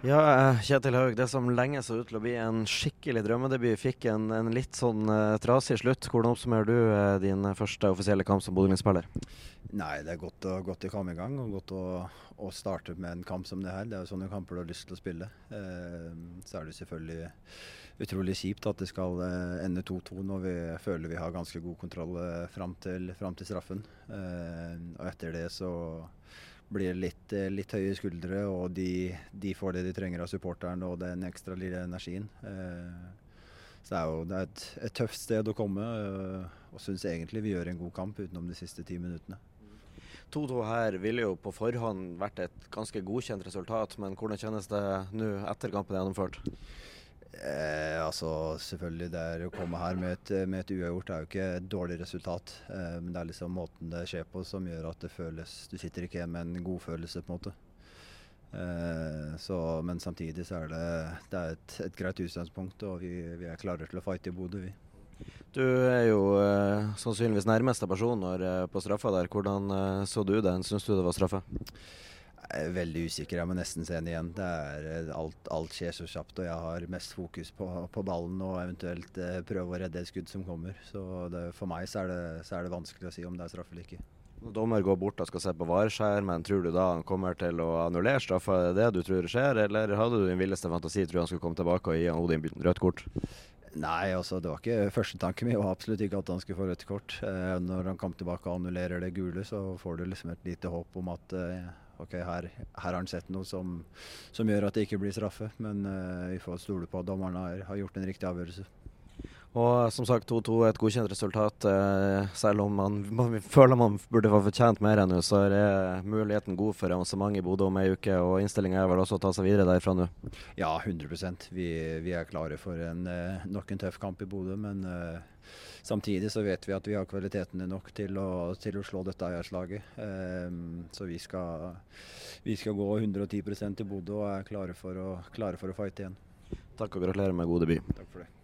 Ja, eh, Kjetil Haug, det som lenge så ut til å bli en skikkelig drømmedebut, fikk en, en litt sånn uh, trasig slutt. Hvordan oppsummerer du uh, din første offisielle kamp som Bodø-Glimt-spiller? Nei, det er godt, godt å komme i gang og godt å, å, starte med en kamp som det her. Det er jo sånne kamper du har lyst til å spille. Uh, så er det selvfølgelig utrolig kjipt at det skal ende 2-2 når vi føler vi har ganske god kontroll fram til, til straffen. og etter det så blir litt, eh, litt høye skuldre, og de, de, får det de trenger av supporteren og den ekstra lille energien. Eh, så det er jo det er et, et, tøft sted å komme, eh, og syns egentlig vi gjør en god kamp utenom de siste ti minuttene. 2-2 her ville jo på forhånd vært et ganske godkjent resultat, men hvordan kjennes det nå etter kampen er gjennomført? Eh, altså selvfølgelig det Å komme her med et, med et uavgjort er jo ikke et dårlig resultat. Eh, men det er liksom måten det skjer på som gjør at det føles Du sitter ikke igjen med en god følelse, på en måte. Eh, så, men samtidig så er det, det er et, et greit utgangspunkt, og vi, vi, er klare til å fighte i Bodø, vi. Du er jo eh, sannsynligvis nærmeste person når, eh, på straffa der. Hvordan eh, så du den? Syns du det var straffe? Jeg er veldig usikker. Jeg må nesten se den igjen. Er, eh, alt, alt, skjer så kjapt, og jeg har mest fokus på, på ballen og eventuelt eh, prøve å redde et skudd som kommer. Så det, for meg så er, det, så er, det, vanskelig å si om det er straffe eller ikke. Når dommer går bort og skal se på vareskjermen, tror du da han kommer til å annullere straffa? Er det det du tror skjer, eller hadde du din villeste fantasi tror han skulle komme tilbake og gi han Odin rødt kort? Nei, altså det var ikke første tanken min. var absolutt ikke at han skulle få rødt kort. Eh, når han kom tilbake og annullerer det gule, så får du liksom et lite håp om at eh, ok, her, her, har han sett noe som, som, gjør at det ikke blir straffe. Men uh, vi får stole på at dommerne har, har, gjort en riktig avgjørelse. Og som sagt 2-2 et godkjent resultat. Uh, selv om man, man, føler man burde få fortjent mer enn nå, så er muligheten god for avansement i Bodø om ei uke. Og innstillinga er vel også å ta seg videre derfra nå? Ja, 100% vi, vi er klare for en, uh, nok en tøff kamp i Bodø. Men Samtidig så vet vi at vi har kvalitetene nok til å, til å slå dette eierslaget. Um, så vi skal, vi skal, gå 110% til Bodø og er klare for å, klare for å fighte igjen. Takk og gratulerer med god debut. Takk for det.